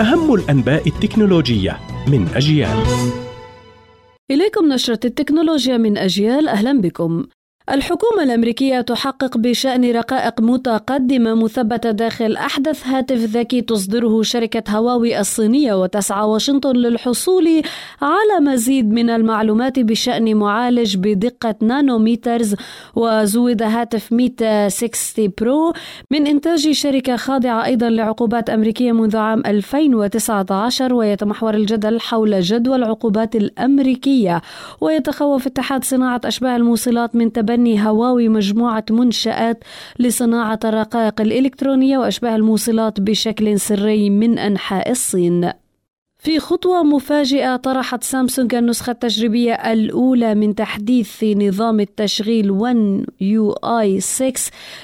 أهم الأنباء التكنولوجية من أجيال. إليكم نشرة التكنولوجيا من أجيال أهلا بكم. الحكومة الأمريكية تحقق بشأن رقائق متقدمة مثبتة داخل أحدث هاتف ذكي تصدره شركة هواوي الصينية وتسعى واشنطن للحصول على مزيد من المعلومات بشأن معالج بدقة nanometers. وزود هاتف Mate 60 Pro من إنتاج شركة خاضعة أيضا لعقوبات أمريكية منذ عام 2019 ويتمحور الجدل حول جدوى العقوبات الأمريكية. ويتخوف اتحاد صناعة أشباه الموصلات من تبني تبني هواوي مجموعة منشآت لصناعة الرقائق الإلكترونية وأشباه الموصلات بشكل سري من أنحاء الصين. في خطوة مفاجئة طرحت سامسونج النسخة التجريبية الأولى من تحديث نظام التشغيل 1 يو اي 6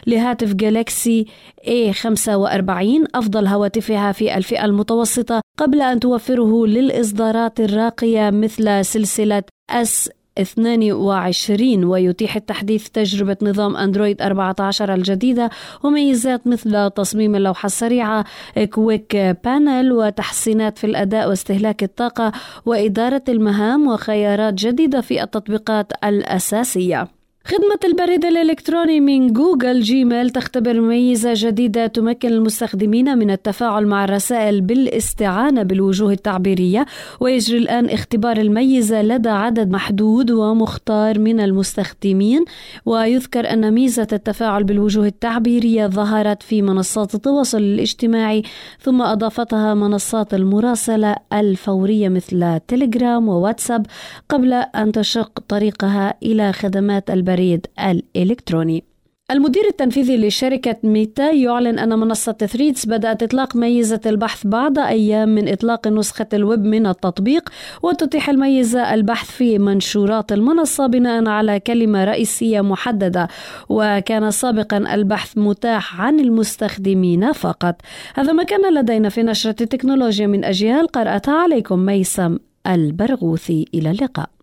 لهاتف Galaxy A45 أفضل هواتفها في الفئة المتوسطة قبل أن توفره للإصدارات الراقية مثل سلسلة S 22 ويتيح التحديث تجربة نظام أندرويد 14 الجديدة وميزات مثل تصميم اللوحة السريعة Quick Panel وتحسينات في الأداء واستهلاك الطاقة وإدارة المهام وخيارات جديدة في التطبيقات الأساسية. خدمة البريد الإلكتروني من جوجل جيميل تختبر ميزة جديدة تمكن المستخدمين من التفاعل مع الرسائل بالاستعانة بالوجوه التعبيرية ويجري الآن اختبار الميزة لدى عدد محدود ومختار من المستخدمين. ويذكر أن ميزة التفاعل بالوجوه التعبيرية ظهرت في منصات التواصل الاجتماعي ثم أضافتها منصات المراسلة الفورية مثل تليجرام وواتساب قبل أن تشق طريقها إلى خدمات البريد البريد الإلكتروني. المدير التنفيذي لشركة ميتا يعلن أن منصة Threads بدأت إطلاق ميزة البحث بعد أيام من إطلاق نسخة الويب من التطبيق وتتيح الميزة البحث في منشورات المنصة بناء على كلمة رئيسية محددة وكان سابقا البحث متاح عن المستخدمين فقط. هذا ما كان لدينا في نشرة التكنولوجيا من أجيال. قرأتها عليكم ميسم البرغوثي. إلى اللقاء.